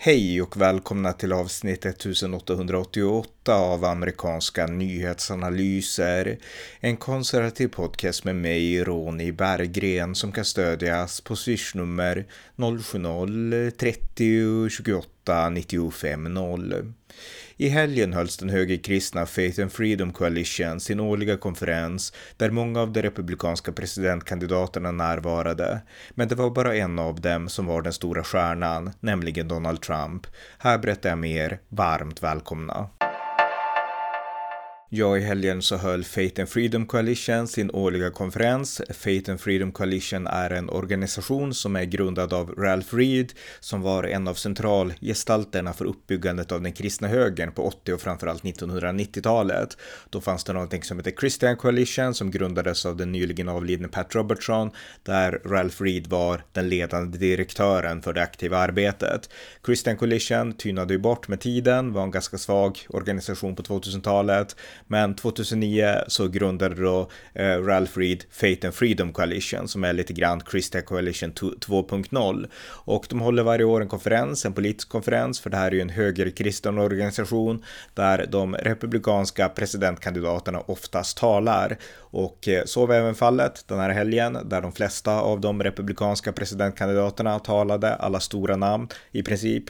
Hej och välkomna till avsnitt 1888 av amerikanska nyhetsanalyser. En konservativ podcast med mig, Ronny Berggren, som kan stödjas på swishnummer 070-30 28 95 0. I helgen hölls den högerkristna Faith and Freedom Coalition sin årliga konferens där många av de republikanska presidentkandidaterna närvarade. Men det var bara en av dem som var den stora stjärnan, nämligen Donald Trump. Här berättar jag mer. Varmt välkomna! Ja, i helgen så höll Faith and Freedom Coalition sin årliga konferens. Faith and Freedom Coalition är en organisation som är grundad av Ralph Reed som var en av centralgestalterna för uppbyggandet av den kristna högern på 80 och framförallt 1990-talet. Då fanns det någonting som heter Christian Coalition som grundades av den nyligen avlidne Pat Robertson där Ralph Reed var den ledande direktören för det aktiva arbetet. Christian Coalition tynade ju bort med tiden, var en ganska svag organisation på 2000-talet men 2009 så grundade då eh, Ralph Reed Faith and Freedom Coalition som är lite grann Christian Coalition 2.0 och de håller varje år en konferens, en politisk konferens för det här är ju en högerkristen organisation där de republikanska presidentkandidaterna oftast talar. Och eh, så var även fallet den här helgen där de flesta av de republikanska presidentkandidaterna talade, alla stora namn i princip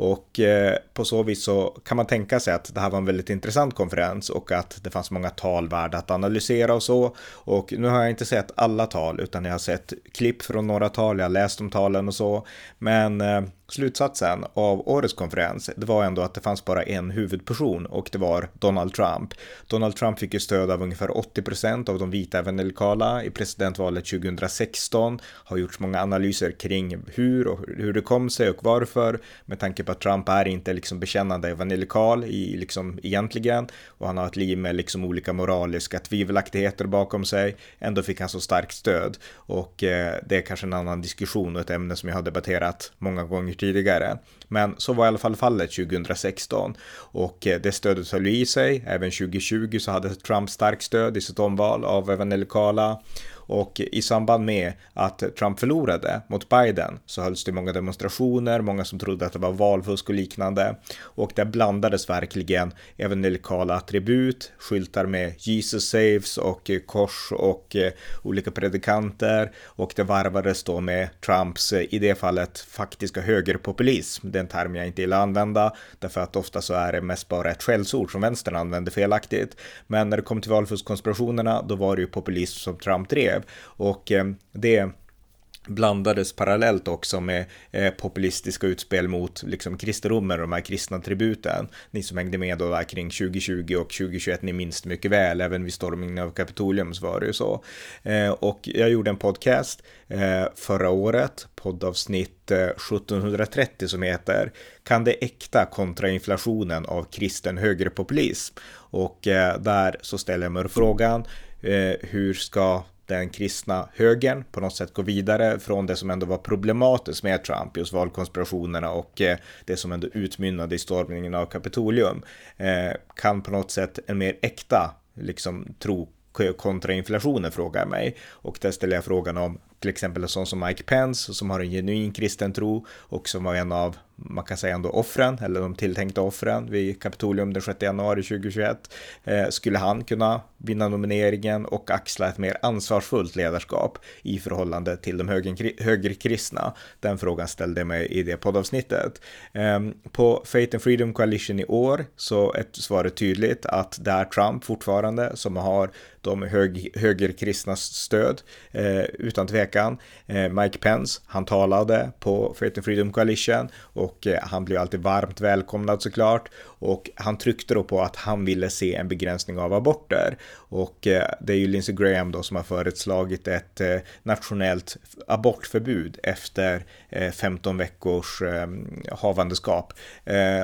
och eh, på så vis så kan man tänka sig att det här var en väldigt intressant konferens och att det fanns många tal värda att analysera och så. Och nu har jag inte sett alla tal utan jag har sett klipp från några tal, jag har läst om talen och så. Men eh, slutsatsen av årets konferens, det var ändå att det fanns bara en huvudperson och det var Donald Trump. Donald Trump fick ju stöd av ungefär 80 procent av de vita evangelikala i presidentvalet 2016. Har gjorts många analyser kring hur och hur det kom sig och varför med tanke på att Trump är inte liksom bekännande evangelikal i liksom egentligen och han har ett liv med liksom olika moraliska tvivelaktigheter bakom sig. Ändå fick han så starkt stöd och eh, det är kanske en annan diskussion och ett ämne som jag har debatterat många gånger tidigare. Men så var i alla fall fallet 2016 och eh, det stödet höll i sig. Även 2020 så hade Trump starkt stöd i sitt omval av evangelikala och i samband med att Trump förlorade mot Biden så hölls det många demonstrationer, många som trodde att det var valfusk och liknande. Och där blandades verkligen även lokala attribut, skyltar med Jesus saves och kors och eh, olika predikanter. Och det varvades då med Trumps, eh, i det fallet, faktiska högerpopulism. Det är en term jag inte gillar att använda, därför att ofta så är det mest bara ett skällsord som vänstern använder felaktigt. Men när det kom till valfuskkonspirationerna, då var det ju populism som Trump drev skrev. Och eh, det blandades parallellt också med eh, populistiska utspel mot liksom kristendomen och de här kristna tributen. Ni som hängde med då där kring 2020 och 2021, ni minns mycket väl, även vid stormningen av Kapitolium så var det ju så. Eh, och jag gjorde en podcast eh, förra året, poddavsnitt eh, 1730 som heter Kan det äkta kontra inflationen av kristen högerpopulism? Och eh, där så ställer jag mig frågan eh, hur ska den kristna högern på något sätt gå vidare från det som ändå var problematiskt med Trump, just valkonspirationerna och eh, det som ändå utmynnade i stormningen av Kapitolium. Eh, kan på något sätt en mer äkta liksom tro kontra inflationen frågar jag mig. Och där ställer jag frågan om till exempel en sån som Mike Pence som har en genuin kristen tro och som var en av man kan säga ändå offren, eller de tilltänkta offren vid Kapitolium den 6 januari 2021. Eh, skulle han kunna vinna nomineringen och axla ett mer ansvarsfullt ledarskap i förhållande till de högerkristna? Den frågan ställde jag mig i det poddavsnittet. Eh, på Faith and Freedom Coalition i år så är svaret tydligt att det är Trump fortfarande som har de hög, högerkristnas stöd eh, utan tvekan veckan. Eh, Mike Pence, han talade på Faith and Freedom Coalition och eh, han blev alltid varmt välkomnad såklart och han tryckte då på att han ville se en begränsning av aborter. Och eh, det är ju Lindsey Graham då som har föreslagit ett eh, nationellt abortförbud efter eh, 15 veckors ehm, havandeskap.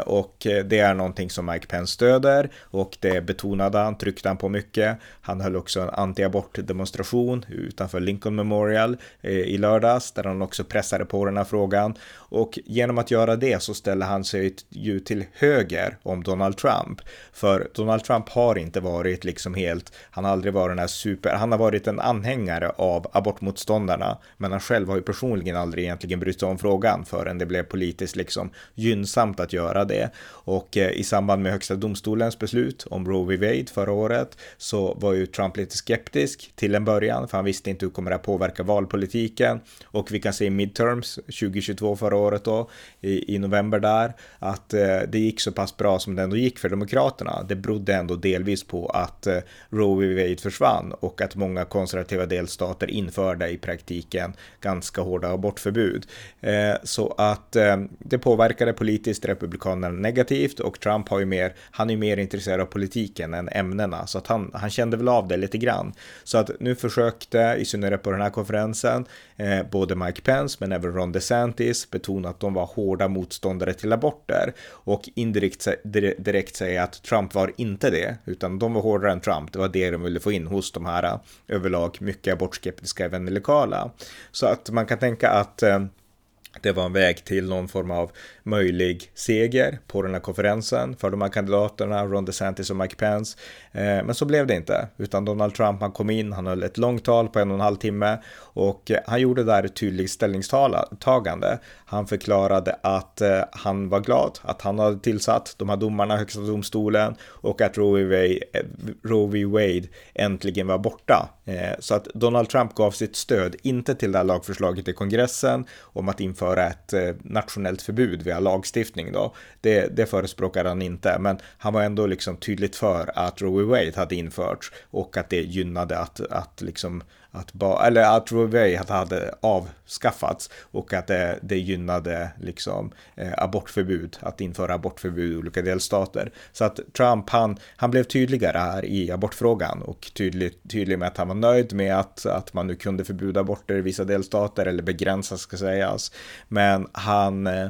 Och det är någonting som Mike Pence stöder. Och det betonade han, tryckte han på mycket. Han höll också en antiabortdemonstration utanför Lincoln Memorial i lördags där han också pressade på den här frågan. Och genom att göra det så ställer han sig ju till höger om Donald Trump. För Donald Trump har inte varit liksom helt, han har aldrig varit den här super, han har varit en anhängare av abortmotståndarna, men han själv har ju personligen aldrig egentligen brytt sig om frågan förrän det blev politiskt liksom gynnsamt att göra det. Och eh, i samband med högsta domstolens beslut om Roe v. Wade förra året så var ju Trump lite skeptisk till en början, för han visste inte hur kommer det här påverka valpolitiken. Och vi kan se i midterms 2022 förra året då, i, i november där, att eh, det gick så pass bra som det ändå gick för Demokraterna. Det berodde ändå delvis på att eh, Roe v. Wade försvann och att många konservativa delstater införde i praktiken ganska hårda abortförbud. Eh, så att eh, det påverkade politiskt Republikanerna negativt och Trump har ju mer, han är mer intresserad av politiken än ämnena så att han, han kände väl av det lite grann. Så att nu försökte, i synnerhet på den här konferensen, både Mike Pence men även Ron DeSantis betona att de var hårda motståndare till aborter och indirekt direkt säga att Trump var inte det, utan de var hårdare än Trump. Det var det de ville få in hos de här eh, överlag mycket abortskeptiska evangelikala. Så att man kan tänka att eh, det var en väg till någon form av möjlig seger på den här konferensen för de här kandidaterna, Ron DeSantis och Mike Pence. Eh, men så blev det inte, utan Donald Trump han kom in, han höll ett långt tal på en och en halv timme och eh, han gjorde där ett tydligt ställningstagande. Han förklarade att eh, han var glad att han hade tillsatt de här domarna, högsta domstolen och att Roe v. Wade äntligen var borta. Så att Donald Trump gav sitt stöd, inte till det här lagförslaget i kongressen om att införa ett eh, nationellt förbud via lagstiftning då. Det, det förespråkar han inte, men han var ändå liksom tydligt för att Roe. Wade hade införts och att det gynnade att, att liksom att, ba, eller att Roe v. hade avskaffats och att det, det gynnade liksom eh, abortförbud, att införa abortförbud i olika delstater. Så att Trump, han, han blev tydligare här i abortfrågan och tydlig, tydlig med att han var nöjd med att, att man nu kunde förbjuda aborter i vissa delstater eller begränsa ska sägas. Men han, eh,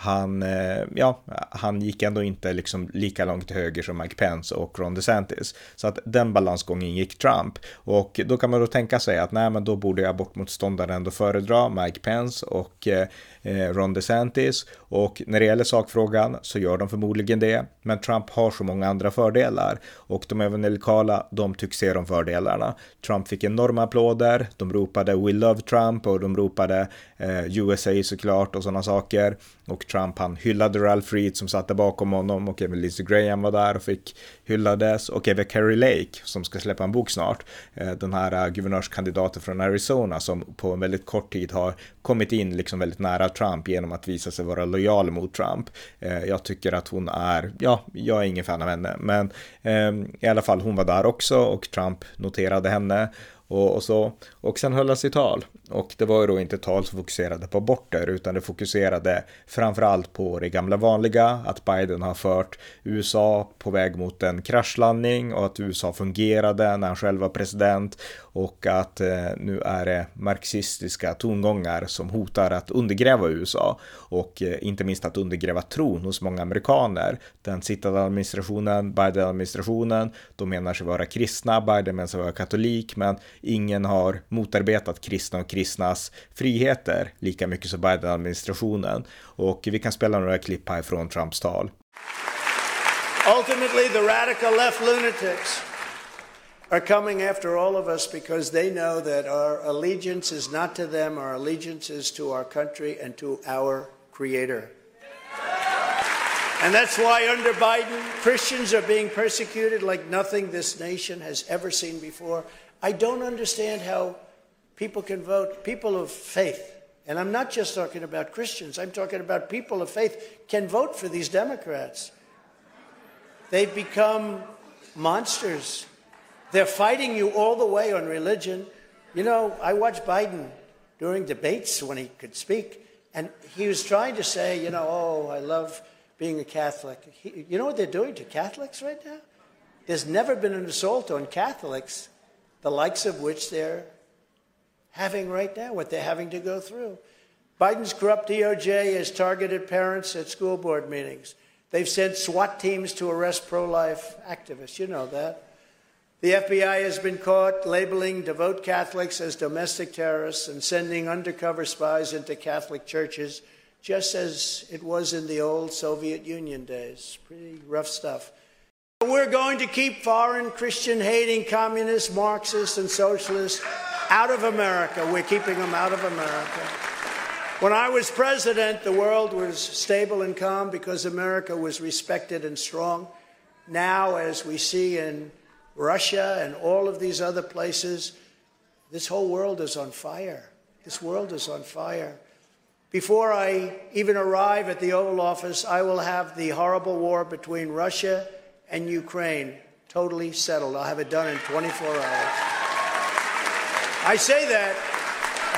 han, eh, ja, han gick ändå inte liksom lika långt till höger som Mike Pence och Ron DeSantis. Så att den balansgången gick Trump. Och då kan man då tänka sig att nej, men då borde abortmotståndaren ändå föredra Mike Pence och eh, eh, Ron DeSantis. Och när det gäller sakfrågan så gör de förmodligen det. Men Trump har så många andra fördelar och de evangelikala, de tycks se de fördelarna. Trump fick enorma applåder. De ropade “We love Trump” och de ropade eh, “USA” såklart och sådana saker. Och Trump han hyllade Ralph Reed som satt där bakom honom och även Lindsey Graham var där och fick hyllades och även Carrie Lake som ska släppa en bok snart. Eh, den här eh, guvernörskandidaten från Arizona som på en väldigt kort tid har kommit in liksom väldigt nära Trump genom att visa sig vara lojal mot Trump. Eh, jag tycker att hon är, ja, jag är ingen fan av henne, men ehm, i alla fall hon var där också och Trump noterade henne och, och, så. Och sen höll han sitt tal. Och det var ju då inte tal som fokuserade på aborter utan det fokuserade framförallt på det gamla vanliga att Biden har fört USA på väg mot en kraschlandning och att USA fungerade när han själv var president och att eh, nu är det marxistiska tongångar som hotar att undergräva USA och eh, inte minst att undergräva tron hos många amerikaner. Den sittande administrationen, Biden-administrationen, de menar sig vara kristna, Biden menar sig vara katolik, men ingen har motarbetat kristna och kristnas friheter lika mycket som Biden-administrationen. Och vi kan spela några klipp här från Trumps tal. Ultimately the radical left lunatics are coming after all of us because they know that our allegiance is not to them, our allegiance is to our country and to our Creator. And that's why under Biden, Christians are being persecuted like nothing this nation has ever seen before. I don't understand how people can vote, people of faith, and I'm not just talking about Christians, I'm talking about people of faith, can vote for these Democrats. They've become monsters. They're fighting you all the way on religion. You know, I watched Biden during debates when he could speak, and he was trying to say, you know, oh, I love being a Catholic. He, you know what they're doing to Catholics right now? There's never been an assault on Catholics the likes of which they're having right now, what they're having to go through. Biden's corrupt DOJ has targeted parents at school board meetings. They've sent SWAT teams to arrest pro life activists. You know that. The FBI has been caught labeling devout Catholics as domestic terrorists and sending undercover spies into Catholic churches just as it was in the old Soviet Union days. Pretty rough stuff. We're going to keep foreign Christian hating communists, Marxists, and socialists out of America. We're keeping them out of America. When I was president, the world was stable and calm because America was respected and strong. Now, as we see in Russia and all of these other places, this whole world is on fire. This world is on fire. Before I even arrive at the Oval Office, I will have the horrible war between Russia and Ukraine totally settled. I'll have it done in 24 hours. I say that,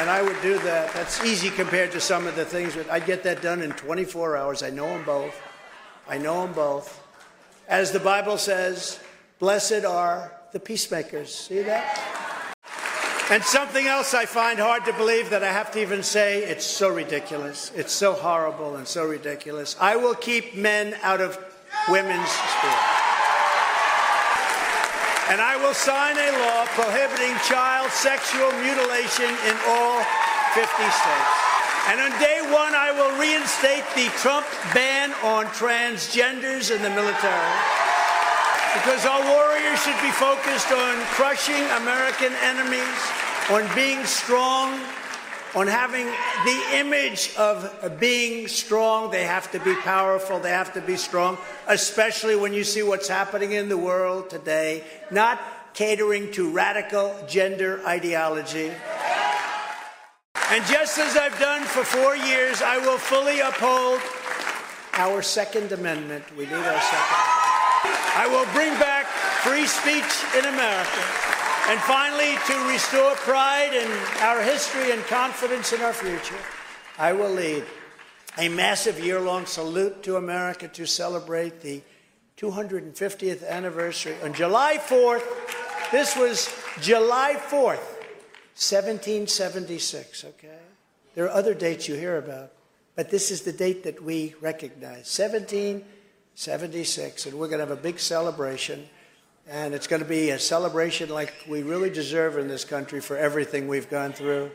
and I would do that. That's easy compared to some of the things. But I'd get that done in 24 hours. I know them both. I know them both. As the Bible says, blessed are the peacemakers. See that? And something else I find hard to believe that I have to even say, it's so ridiculous. It's so horrible and so ridiculous. I will keep men out of women's sports. And I will sign a law prohibiting child sexual mutilation in all 50 states. And on day one, I will reinstate the Trump ban on transgenders in the military. Because our warriors should be focused on crushing American enemies on being strong, on having the image of being strong. They have to be powerful, they have to be strong, especially when you see what's happening in the world today, not catering to radical gender ideology. And just as I've done for four years, I will fully uphold our Second Amendment. We need our second. I will bring back free speech in America. And finally, to restore pride in our history and confidence in our future, I will lead a massive year long salute to America to celebrate the 250th anniversary. On July 4th, this was July 4th, 1776, okay? There are other dates you hear about, but this is the date that we recognize 1776, and we're going to have a big celebration. And it's going to be a celebration like we really deserve in this country for everything we've gone through.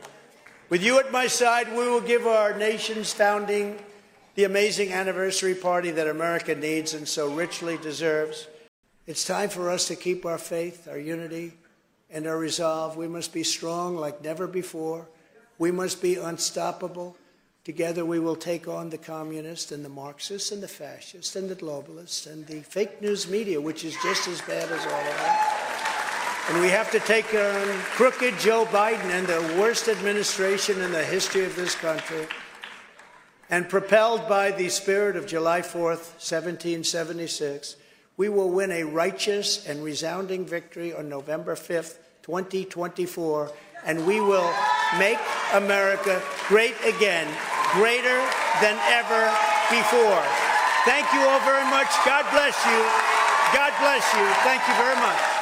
With you at my side, we will give our nation's founding the amazing anniversary party that America needs and so richly deserves. It's time for us to keep our faith, our unity, and our resolve. We must be strong like never before. We must be unstoppable. Together we will take on the communists and the Marxists and the fascists and the globalists and the fake news media, which is just as bad as all of them. And we have to take on crooked Joe Biden and the worst administration in the history of this country. And propelled by the spirit of July 4th, 1776, we will win a righteous and resounding victory on November 5th, 2024, and we will make America great again greater than ever before. Thank you all very much. God bless you. God bless you. Thank you very much.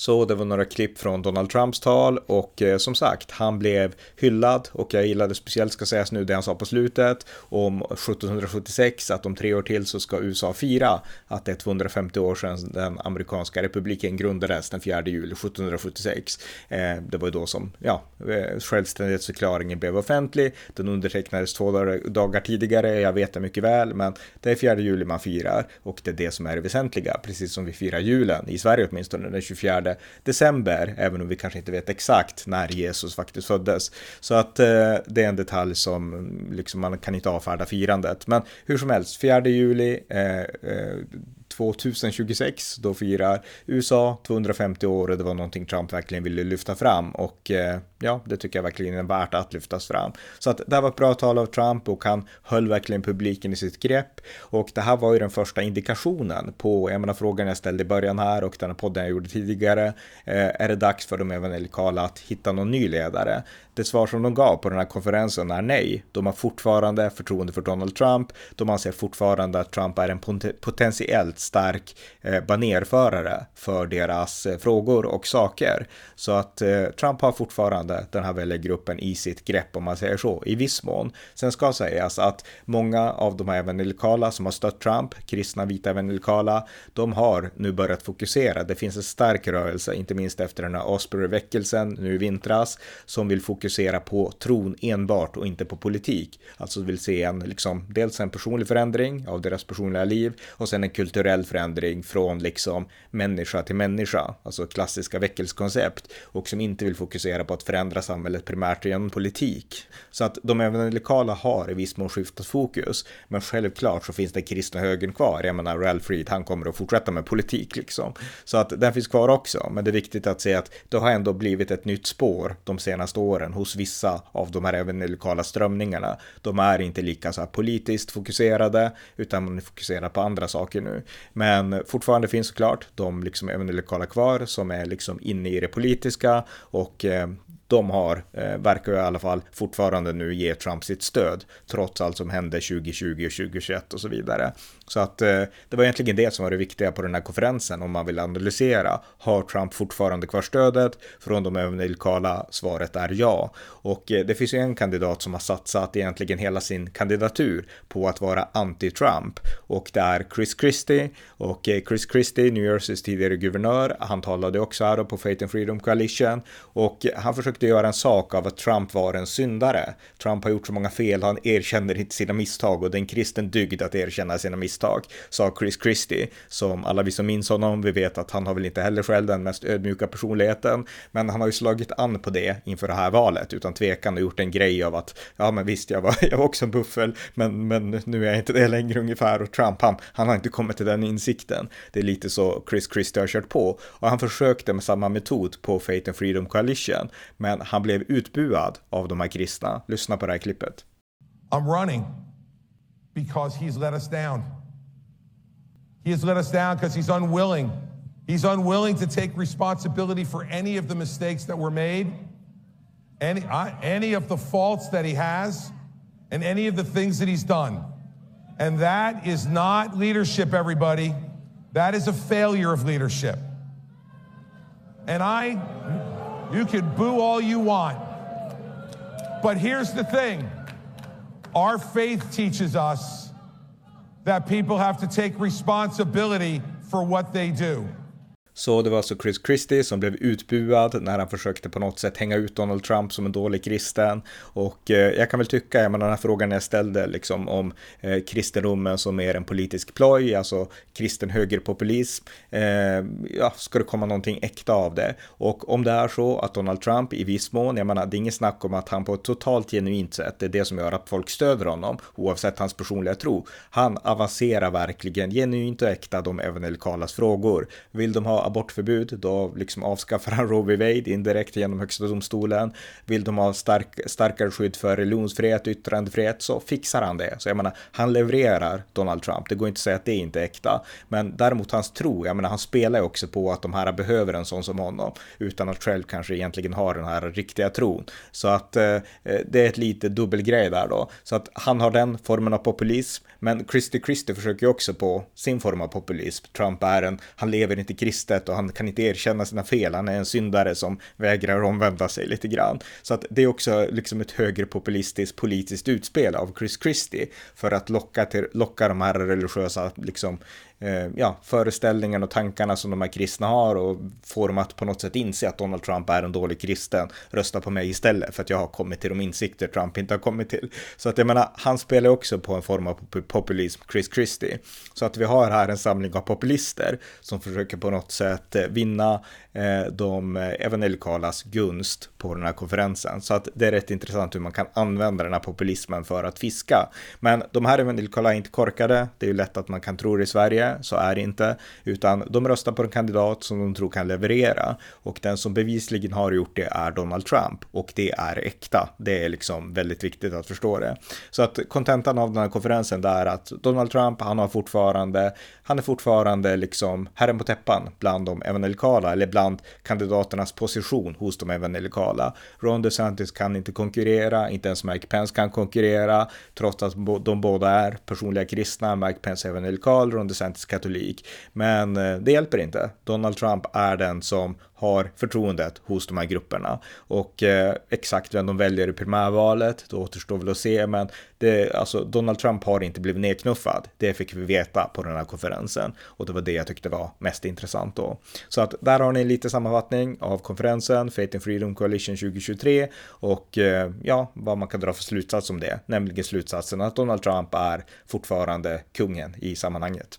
Så det var några klipp från Donald Trumps tal och eh, som sagt, han blev hyllad och jag gillade speciellt ska sägas nu det han sa på slutet om 1776 att om tre år till så ska USA fira att det är 250 år sedan den amerikanska republiken grundades den 4 juli 1776. Eh, det var ju då som ja, eh, självständighetsförklaringen blev offentlig. Den undertecknades två dagar tidigare, jag vet det mycket väl, men det är 4 juli man firar och det är det som är det väsentliga, precis som vi firar julen i Sverige åtminstone den 24 december, även om vi kanske inte vet exakt när Jesus faktiskt föddes. Så att eh, det är en detalj som liksom, man kan inte avfärda firandet. Men hur som helst, 4 juli eh, eh, 2026, då firar USA 250 år och det var någonting Trump verkligen ville lyfta fram och eh, ja, det tycker jag verkligen är värt att lyftas fram. Så att det här var ett bra tal av Trump och han höll verkligen publiken i sitt grepp och det här var ju den första indikationen på, jag menar frågan jag ställde i början här och den här podden jag gjorde tidigare, eh, är det dags för de evangelikala att hitta någon ny ledare? Det svar som de gav på den här konferensen är nej. De har fortfarande förtroende för Donald Trump. De anser fortfarande att Trump är en potentiellt stark eh, banerförare för deras eh, frågor och saker. Så att eh, Trump har fortfarande den här väljargruppen i sitt grepp om man säger så, i viss mån. Sen ska sägas att många av de här evangelikala som har stött Trump, kristna vita evangelikala, de har nu börjat fokusera. Det finns en stark rörelse, inte minst efter den här Osbury-väckelsen nu i vintras, som vill fokusera fokusera på tron enbart och inte på politik. Alltså vill se en, liksom, dels en personlig förändring av deras personliga liv och sen en kulturell förändring från liksom människa till människa, alltså klassiska väckelsekoncept och som inte vill fokusera på att förändra samhället primärt genom politik. Så att de evangelikala har i viss mån skiftat fokus, men självklart så finns den kristna högern kvar. Jag menar, Ralph Reed, han kommer att fortsätta med politik liksom. Så att den finns kvar också, men det är viktigt att se att det har ändå blivit ett nytt spår de senaste åren hos vissa av de här evangelikala strömningarna. De är inte lika så här politiskt fokuserade, utan man fokuserar på andra saker nu. Men fortfarande finns såklart de liksom evangelikala kvar som är liksom inne i det politiska och eh, de har, eh, verkar i alla fall fortfarande nu ge Trump sitt stöd, trots allt som hände 2020 och 2021 och så vidare. Så att eh, det var egentligen det som var det viktiga på den här konferensen om man vill analysera. Har Trump fortfarande kvar stödet? Från de lokala svaret är ja. Och eh, det finns ju en kandidat som har satsat egentligen hela sin kandidatur på att vara anti-Trump och det är Chris Christie och eh, Chris Christie, New Jerseys tidigare guvernör, han talade också här på Faith and Freedom Coalition och eh, han försökte göra en sak av att Trump var en syndare. Trump har gjort så många fel, han erkänner inte sina misstag och det är en kristen dygd att erkänna sina misstag misstag, sa Chris Christie, som alla vi som minns honom, vi vet att han har väl inte heller själv den mest ödmjuka personligheten, men han har ju slagit an på det inför det här valet, utan tvekan och gjort en grej av att, ja men visst, jag var, jag var också en buffel, men, men nu är jag inte det längre ungefär, och Trump, han, han har inte kommit till den insikten. Det är lite så Chris Christie har kört på, och han försökte med samma metod på Faith and Freedom Coalition, men han blev utbuad av de här kristna. Lyssna på det här klippet. I'm running because he's let us down. He has let us down because he's unwilling. He's unwilling to take responsibility for any of the mistakes that were made, any, uh, any of the faults that he has, and any of the things that he's done. And that is not leadership, everybody. That is a failure of leadership. And I, you can boo all you want. But here's the thing our faith teaches us that people have to take responsibility for what they do. Så det var alltså Chris Christie som blev utbuad när han försökte på något sätt hänga ut Donald Trump som en dålig kristen. Och eh, jag kan väl tycka, jag menar den här frågan jag ställde liksom om eh, kristendomen som är en politisk ploj, alltså kristen högerpopulism. Eh, ja, ska det komma någonting äkta av det? Och om det är så att Donald Trump i viss mån, jag menar det är inget snack om att han på ett totalt genuint sätt, det är det som gör att folk stöder honom, oavsett hans personliga tro. Han avancerar verkligen genuint och äkta de evangelikalas frågor. Vill de ha abortförbud, då liksom avskaffar han Roe v. Wade indirekt genom högsta domstolen. Vill de ha stark, starkare skydd för religionsfrihet och yttrandefrihet så fixar han det. Så jag menar, han levererar Donald Trump. Det går inte att säga att det inte är äkta. Men däremot hans tro, jag menar, han spelar ju också på att de här behöver en sån som honom utan att själv kanske egentligen har den här riktiga tron. Så att eh, det är ett lite dubbelgrej där då. Så att han har den formen av populism, men Christie Christie försöker ju också på sin form av populism. Trump är en, han lever inte kristet livet och han kan inte erkänna sina fel. Han är en syndare som vägrar omvända sig lite grann. Så att det är också liksom ett högerpopulistiskt politiskt utspel av Chris Christie för att locka, till, locka de här religiösa liksom, eh, ja, föreställningen och tankarna som de här kristna har och få dem att på något sätt inse att Donald Trump är en dålig kristen, rösta på mig istället för att jag har kommit till de insikter Trump inte har kommit till. Så att jag menar, han spelar också på en form av populism, Chris Christie. Så att vi har här en samling av populister som försöker på något sätt eh, vinna eh, de eh, evangelikalas gunst på den här konferensen. Så att det är rätt intressant hur man kan använda den här populismen för att fiska. Men de här evangelikala är inte korkade. Det är ju lätt att man kan tro det i Sverige så är det inte, utan de röstar på en kandidat som de tror kan leverera och den som bevisligen har gjort det är Donald Trump och det är äkta. Det är liksom väldigt viktigt att förstå det. Så att kontentan av den här konferensen är att Donald Trump, han har fortfarande, han är fortfarande liksom herren på täppan bland de evangelikala eller bland kandidaternas position hos de evangelikala. Ron DeSantis kan inte konkurrera, inte ens Mike Pence kan konkurrera, trots att de båda är personliga kristna. Mike Pence är evangelikal, Ron DeSantis katolik. Men eh, det hjälper inte. Donald Trump är den som har förtroendet hos de här grupperna. Och eh, exakt vem de väljer i primärvalet, det återstår väl att se, men det, alltså, Donald Trump har inte blivit nedknuffad. Det fick vi veta på den här konferensen och det var det jag tyckte var mest intressant då. Så att där har ni lite sammanfattning av konferensen, Faith and Freedom Coalition 2023 och eh, ja, vad man kan dra för slutsats om det, nämligen slutsatsen att Donald Trump är fortfarande kungen i sammanhanget.